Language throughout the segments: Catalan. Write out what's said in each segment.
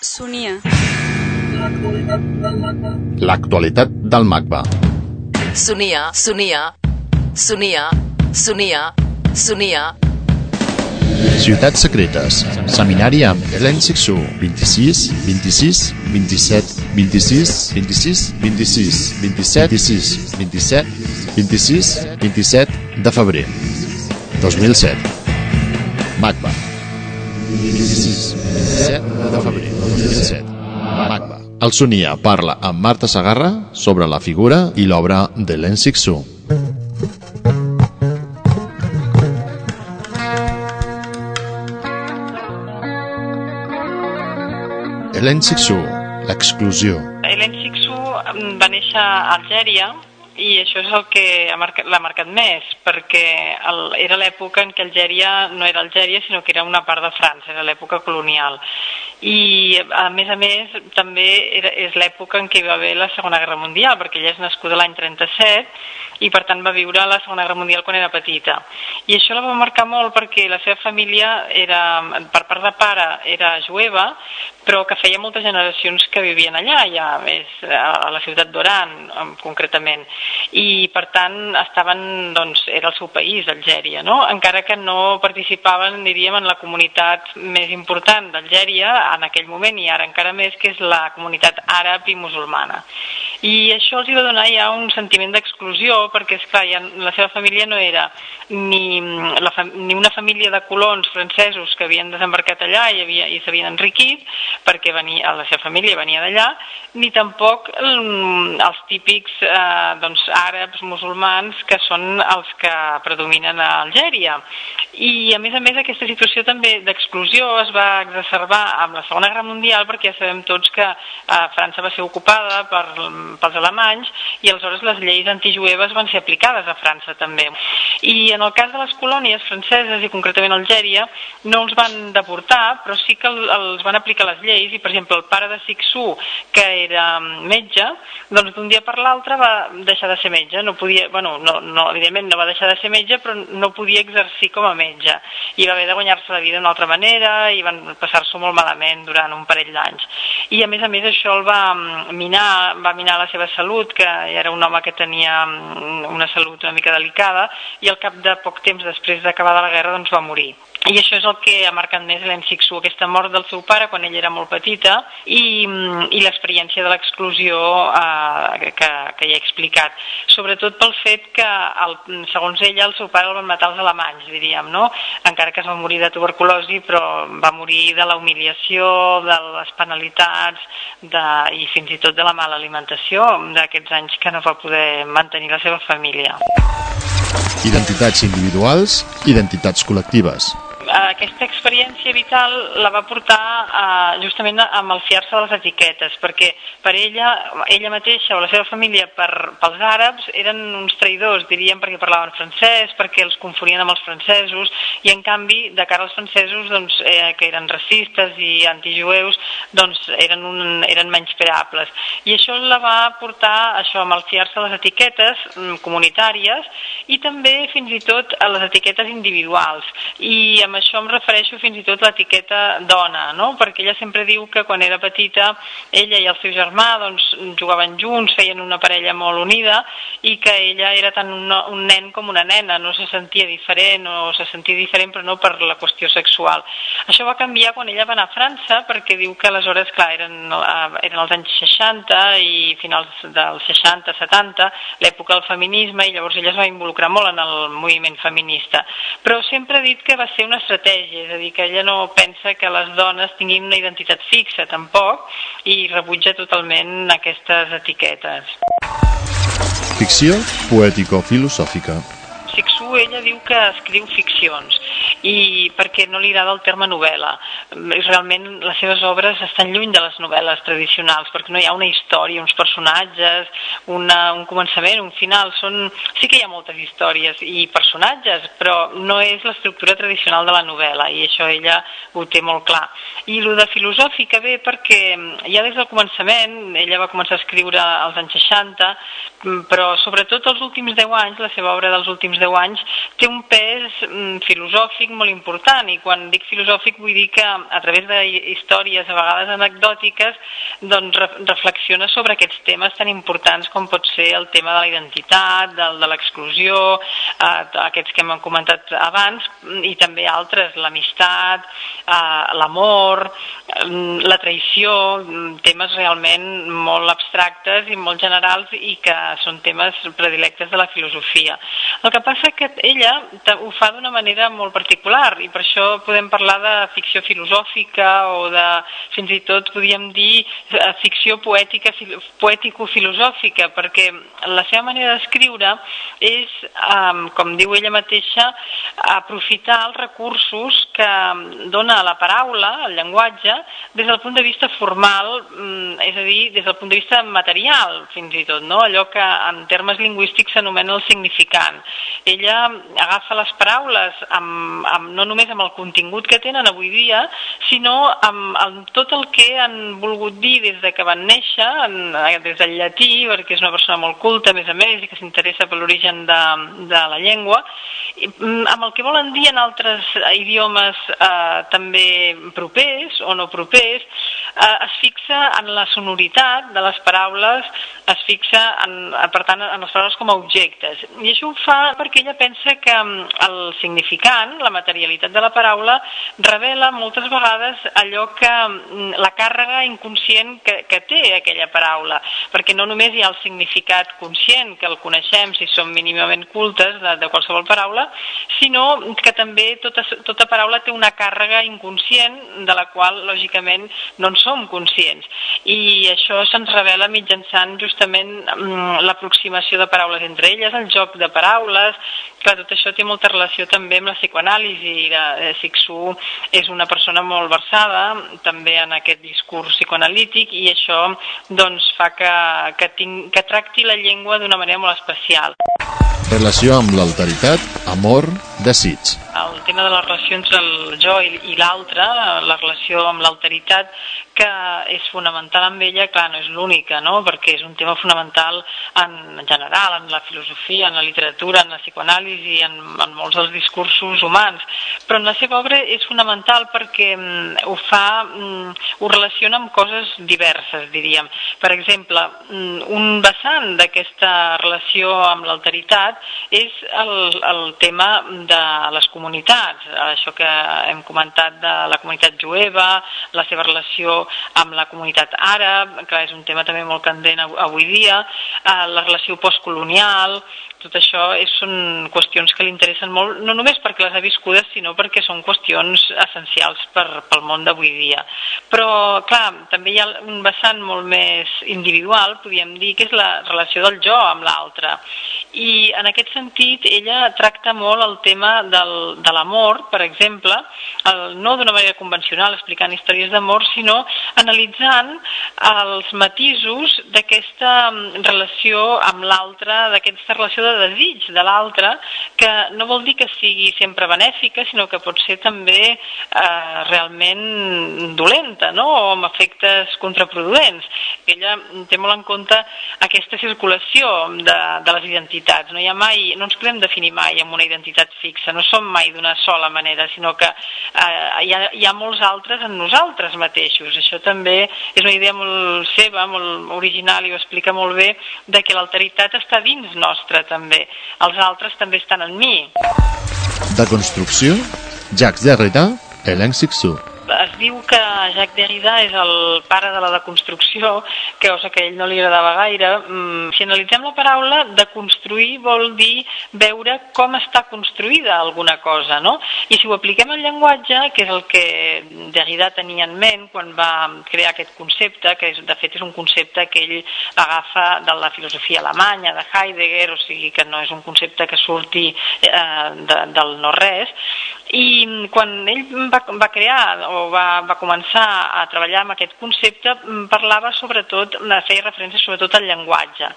Sonia. L'actualitat del MACBA. Sonia, sonia, sonia, sonia, sonia. Ciutats secretes. Seminari amb Helen Sixu. 26, 26, 27, 26, 26, 26, 27, 26, 27, 26, 27 de febrer. 2007. MACBA. 26, 27 El Sonia parla amb Marta Sagarra sobre la figura i l'obra de Len Sixu. Helen Sixu, l'exclusió. Helen Sixu mm, va néixer a Algèria i això és el que ha marcat- l'ha marcat més, perquè el, era l'època en què Algèria no era Algèria, sinó que era una part de França, era l'època colonial. I, a més a més, també era, és l'època en què va haver la Segona Guerra Mundial, perquè ella és nascuda l'any 37 i, per tant, va viure la Segona Guerra Mundial quan era petita. I això la va marcar molt perquè la seva família, era, per part de pare, era jueva, però que feia moltes generacions que vivien allà, ja és a la ciutat d'Oran, concretament. I, per tant, estaven, doncs, era el seu país, Algèria, no? Encara que no participaven, diríem, en la comunitat més important d'Algèria en aquell moment i ara encara més, que és la comunitat àrab i musulmana. I això els va donar ja un sentiment d'exclusió, perquè, és clar, ja la seva família no era ni, la, fam- ni una família de colons francesos que havien desembarcat allà i, havia, i s'havien enriquit, perquè venia, la seva família venia d'allà, ni tampoc mm, els típics eh, doncs, àrabs musulmans que són els que predominen a Algèria. I, a més a més, aquesta situació també d'exclusió es va exacerbar amb la Segona Guerra Mundial perquè ja sabem tots que eh, França va ser ocupada per, pels alemanys i aleshores les lleis antijueves van ser aplicades a França també. I en el cas de les colònies franceses i concretament Algèria no els van deportar però sí que el- els van aplicar les lleis i per exemple el pare de Sixu que era metge doncs d'un dia per l'altre va deixar de ser metge. No podia, bueno, no, no, evidentment no va deixar de ser metge però no podia exercir com a metge. I va haver de guanyar-se la vida d'una altra manera i van passar-s'ho molt malament durant un parell d'anys. I a més a més això el va mm, minar, va minar la seva salut que era un home que tenia mm, una salut una mica delicada i al cap de poc temps després d'acabar la guerra doncs va morir i això és el que ha marcat més Helen Sixu, aquesta mort del seu pare quan ella era molt petita i, mm, i l'experiència de l'exclusió eh, que, que ja he explicat. Sobretot pel fet que, el, segons ella, el seu pare el van matar els alemanys, diríem, no? Encara que es va morir de tuberculosi, però va morir de la humiliació, de les penalitats de, i fins i tot de la mala alimentació d'aquests anys que no va poder mantenir la seva família. Identitats individuals, identitats col·lectives. Aquesta experiència vital la va portar uh, justament a malfiar-se de les etiquetes, perquè per ella, ella mateixa o la seva família per, pels àrabs eren uns traïdors, diríem, perquè parlaven francès, perquè els confonien amb els francesos, i en canvi, de cara als francesos, doncs, eh, que eren racistes i antijueus, doncs eren, un, eren menyspreables. I això la va portar això, a malfiar-se les etiquetes mm, comunitàries i també fins i tot a les etiquetes individuals. I amb això em refereixo fins i tot a l'etiqueta dona, no? perquè ella sempre diu que quan era petita ella i el seu germà doncs, jugaven junts, feien una parella molt unida i que ella era tant un, un nen com una nena, no se sentia diferent o se sentia diferent però no per la qüestió sexual. Això va canviar quan ella va anar a França perquè diu que aleshores, clar, eren, eren els anys 60 i finals dels 60-70, l'època del feminisme i llavors ella es va involucrar molt en el moviment feminista. Però sempre ha dit que va ser una estratègia, és a dir, que ella no pensa que les dones tinguin una identitat fixa tampoc i rebutja totalment aquestes etiquetes. Ficció poètico-filosòfica. Sixu, ella diu que escriu ficcions i perquè no li agrada el terme novel·la. Realment les seves obres estan lluny de les novel·les tradicionals perquè no hi ha una història, uns personatges, una, un començament, un final. Són... Sí que hi ha moltes històries i personatges, però no és l'estructura tradicional de la novel·la i això ella ho té molt clar. I el de filosòfica ve perquè ja des del començament, ella va començar a escriure als anys 60, però sobretot els últims 10 anys, la seva obra dels últims 10 anys, té un pes mm, filosòfic filosòfic molt important i quan dic filosòfic vull dir que a través de històries a vegades anecdòtiques doncs reflexiona sobre aquests temes tan importants com pot ser el tema de la identitat, del, de l'exclusió, eh, aquests que hem comentat abans i també altres, l'amistat, eh, l'amor, la traïció, temes realment molt abstractes i molt generals i que són temes predilectes de la filosofia. El que passa que ella ho fa d'una manera molt particular i per això podem parlar de ficció filosòfica o de, fins i tot podríem dir, eh, ficció poètica, poètico-filosòfica, perquè la seva manera d'escriure és, com diu ella mateixa, aprofitar els recursos que dona la paraula, el llenguatge, des del punt de vista formal, mm, és a dir, des del punt de vista material, fins i tot, no? allò que en termes lingüístics s'anomena el significant. Ella agafa les paraules amb, amb, no només amb el contingut que tenen avui dia, sinó amb, amb tot el que han volgut dir des de que van néixer, en, des del llatí, perquè és una persona molt culta, a més a més, i que s'interessa per l'origen de, de la llengua, i, mm, amb el que volen dir en altres idiomes eh, també propers o no propers, eh, es fixa en la sonoritat de les paraules, es fixa, en, per tant, en les paraules com a objectes. I això ho fa perquè ella pensa que mm, el significant, la materialitat de la paraula, revela moltes vegades allò que mm, la càrrega inconscient que, que té aquella paraula, perquè no només hi ha el significat conscient, que el coneixem si som mínimament cultes de, de qualsevol paraula, sinó que també tota, tota paraula té una càrrega inconscient de la qual, lògicament, no en som conscients. I això se'ns revela mitjançant justament mm, l'aproximació de paraules entre elles, el joc de paraules, clar, tot això té molta relació també amb la psicoanàlisi. La eh, Sixu és una persona molt versada també en aquest discurs psicoanalític i això doncs, fa que, que, tinc, que tracti la llengua d'una manera molt especial. Relació amb l'alteritat, amor, desig. El tema de les relacions del jo i, i l'altre, la relació amb l'alteritat, que és fonamental amb ella, clar, no és l'única, no? perquè és un tema fonamental en general, en la filosofia, en la literatura, en la psicoanàlisi, en, en molts dels discursos humans, però en la seva obra és fonamental perquè mm, ho fa, mm, ho relaciona amb coses diverses, diríem. Per exemple, mm, un vessant d'aquesta relació amb l'alteritat és el, el tema de les comunitats, això que hem comentat de la comunitat jueva, la seva relació amb la comunitat àrab, que és un tema també molt candent avui dia, eh, la relació postcolonial, tot això és, són qüestions que li interessen molt, no només perquè les ha viscudes, sinó perquè són qüestions essencials per, pel món d'avui dia. Però, clar, també hi ha un vessant molt més individual, podríem dir, que és la relació del jo amb l'altre. I en aquest sentit, ella tracta molt el tema del, de l'amor, per exemple, el, no d'una manera convencional, explicant històries d'amor, sinó analitzant els matisos d'aquesta relació amb l'altre, d'aquesta relació de desig de l'altre, que no vol dir que sigui sempre benèfica, sinó que pot ser també eh, realment dolenta, no? o amb efectes contraproduents. Ella té molt en compte aquesta circulació de, de les identitats. No, hi ha mai, no ens podem definir mai amb una identitat fixa, no som mai d'una sola manera, sinó que eh, hi, ha, hi ha molts altres en nosaltres mateixos. Això també és una idea molt seva, molt original i ho explica molt bé, de que l'alteritat està dins nostra també. Els altres també estan en mi. De construcció, Jacques Derrida, Hélène Sixou diu que Jacques Derrida és el pare de la deconstrucció, que cosa que a ell no li agradava gaire. Mm, si analitzem la paraula, de construir vol dir veure com està construïda alguna cosa, no? I si ho apliquem al llenguatge, que és el que Derrida tenia en ment quan va crear aquest concepte, que és, de fet és un concepte que ell agafa de la filosofia alemanya, de Heidegger, o sigui que no és un concepte que surti eh, de, del no-res, i quan ell va, va crear o va, va començar a treballar amb aquest concepte, mm, parlava sobretot, feia referència sobretot al llenguatge.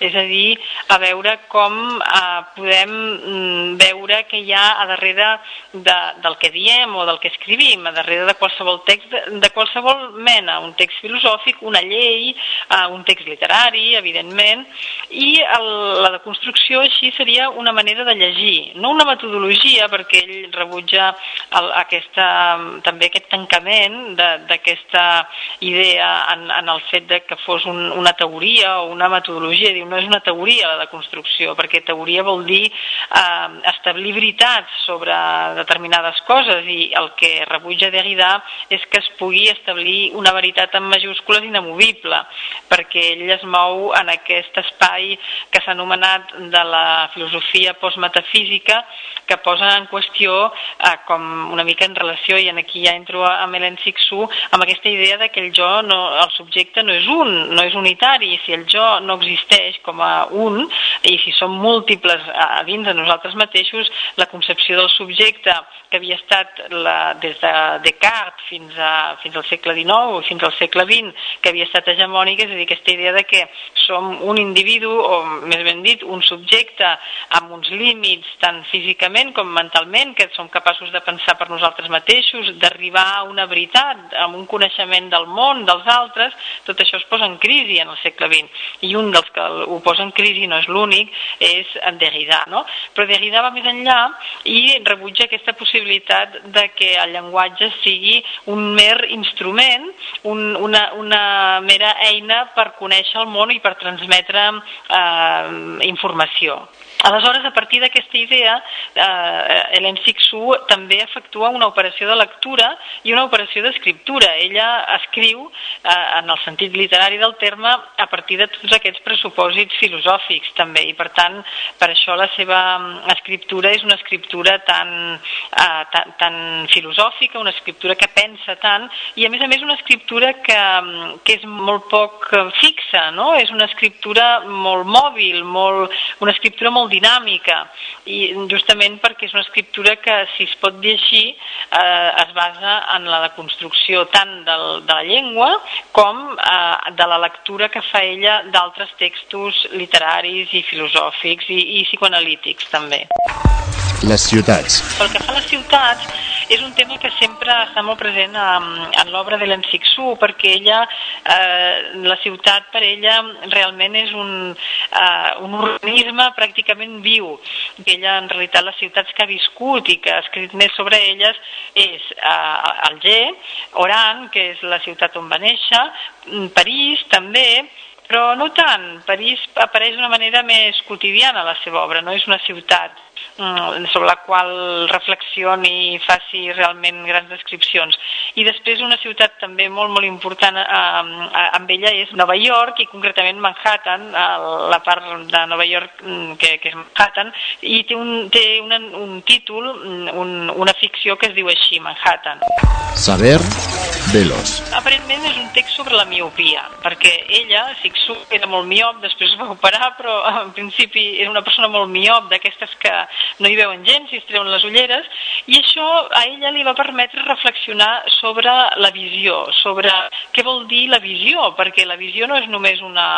És a dir, a veure com eh, podem mm, veure que hi ha a darrere de, del que diem o del que escrivim, a darrere de qualsevol text, de qualsevol mena, un text filosòfic, una llei, eh, un text literari, evidentment, i el, la deconstrucció així seria una manera de llegir, no una metodologia, perquè ell rebutja el, aquesta, també aquest tancament d'aquesta idea en, en el fet de que fos un, una teoria o una metodologia, diu, no és una teoria la deconstrucció, perquè teoria vol dir eh, establir veritats sobre determinades coses i el que rebutja Derrida és que es pugui establir una veritat en majúscules inamovible, perquè ell es mou en aquest espai que s'ha anomenat de la filosofia postmetafísica que posa en qüestió eh, com una mica en relació, i en aquí ja entro amb Helen Sixu, amb aquesta idea de que el jo, no, el subjecte no és un, no és unitari, si el jo no existeix com a un, i si som múltiples a dins de nosaltres mateixos, la concepció del subjecte que havia estat la, des de Descartes fins, a, fins al segle XIX o fins al segle XX, que havia estat hegemònica, és a dir, aquesta idea de que som un individu, o més ben dit, un subjecte amb uns límits tant físicament com mentalment, que som capaços de pensar per nosaltres mateixos, d'arribar a una veritat, amb un coneixement del món, dels altres, tot això es posa en crisi en el segle XX. I un dels que ho posa en crisi, no és l'únic, és Derrida. No? Però Derrida va més enllà i rebutja aquesta possibilitat de que el llenguatge sigui un mer instrument, un, una, una mera eina per conèixer el món i per transmetre eh, informació. Aleshores, a partir d'aquesta idea, eh, Hélène Sixou també efectua una operació de lectura i una operació d'escriptura. Ella escriu, eh, en el sentit literari del terme, a partir de tots aquests pressupòsits filosòfics també, i per tant, per això la seva mm, escriptura és una escriptura tan, eh, tan, tan filosòfica, una escriptura que pensa tant, i a més a més una escriptura que, mm, que és molt poc fixa, no? és una escriptura molt mòbil, molt, una escriptura molt dinàmica i justament perquè és una escriptura que si es pot dir així eh, es basa en la deconstrucció tant del, de la llengua com eh, de la lectura que fa ella d'altres textos literaris i filosòfics i, i psicoanalítics també. Les ciutats. Pel que fa a les ciutats, és un tema que sempre està molt present en, en l'obra de l'Ensixu, perquè ella, eh, la ciutat per ella realment és un, eh, un organisme pràcticament viu, que ella en realitat les ciutats que ha viscut i que ha escrit més sobre elles és eh, Alger, Oran, que és la ciutat on va néixer, París també, però no tant. París apareix d'una manera més quotidiana a la seva obra, no és una ciutat Mm, sobre la qual reflexioni i faci realment grans descripcions. I després una ciutat també molt, molt important eh, amb ella és Nova York i concretament Manhattan, la part de Nova York mm, que, que és Manhattan, i té un, té una, un títol, mm, un, una ficció que es diu així, Manhattan. Saber Velos. Aparentment és un text sobre la miopia, perquè ella, Sixu, era molt miop, després es va operar, però en principi era una persona molt miop, d'aquestes que no hi veuen gens i es treuen les ulleres, i això a ella li va permetre reflexionar sobre la visió, sobre què vol dir la visió, perquè la visió no és només una,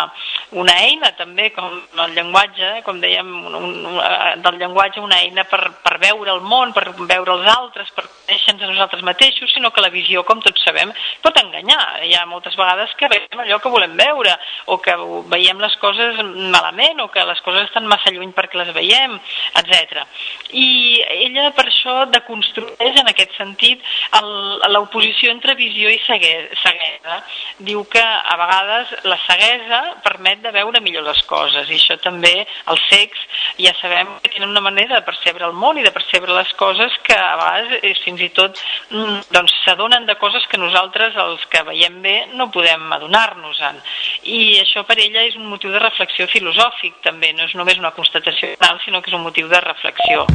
una eina, també, com el llenguatge, eh, com dèiem, un, un, del llenguatge una eina per, per veure el món, per veure els altres, per conèixer-nos a nosaltres mateixos, sinó que la visió, com tots sabem, pot enganyar. Hi ha moltes vegades que veiem allò que volem veure, o que veiem les coses malament, o que les coses estan massa lluny perquè les veiem, etc. I ella per això deconstrueix en aquest sentit l'oposició entre visió i ceguesa. Diu que a vegades la ceguesa permet de veure millor les coses i això també els cecs ja sabem que tenen una manera de percebre el món i de percebre les coses que a vegades fins i tot mm, doncs s'adonen de coses que nosaltres els que veiem bé no podem adonar-nos-en. I això per ella és un motiu de reflexió filosòfic també, no és només una constatació sinó que és un motiu de reflexió.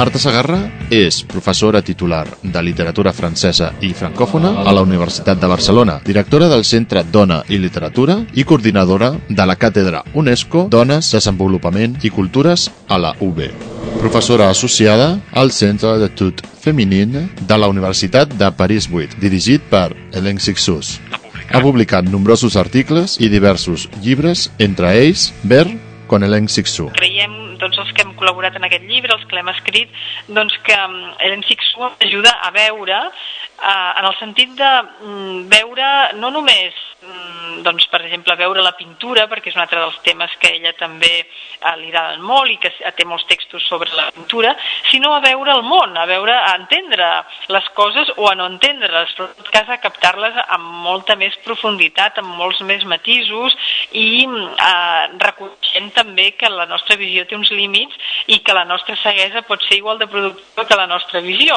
Marta Sagarra és professora titular de literatura francesa i francòfona a la Universitat de Barcelona, directora del Centre Dona i Literatura i coordinadora de la Càtedra UNESCO Dones, Desenvolupament i Cultures a la UB. Professora associada al Centre de Tout femenina de la Universitat de París 8, dirigit per Hélène Sixus. Ha publicat nombrosos articles i diversos llibres, entre ells Ver con Hélène Sixu. Creiem que hem col·laborat en aquest llibre, els que l'hem escrit, doncs que mm, Helen Sixu ajuda a veure, eh, en el sentit de mm, veure no només mm, doncs, per exemple, veure la pintura, perquè és un altre dels temes que ella també eh, li agraden molt i que té molts textos sobre la pintura, sinó a veure el món, a veure, a entendre les coses o a no entendre-les, però en tot cas a captar-les amb molta més profunditat, amb molts més matisos i eh, reconeixent també que la nostra visió té uns límits i que la nostra ceguesa pot ser igual de productiva que la nostra visió.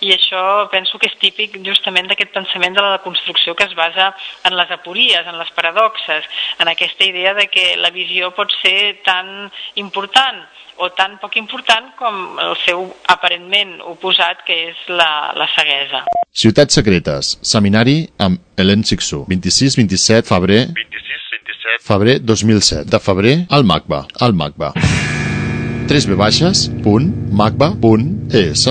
I això penso que és típic justament d'aquest pensament de la deconstrucció que es basa en les apories, en les paradoxes, en aquesta idea de que la visió pot ser tan important o tan poc important com el seu aparentment oposat, que és la, la ceguesa. Ciutats secretes, seminari amb Helen Sixu, 26-27 febrer 26-27 febrer 2007, de febrer al MACBA, al MACBA. 3 v baixes, punt, macba, punt, es.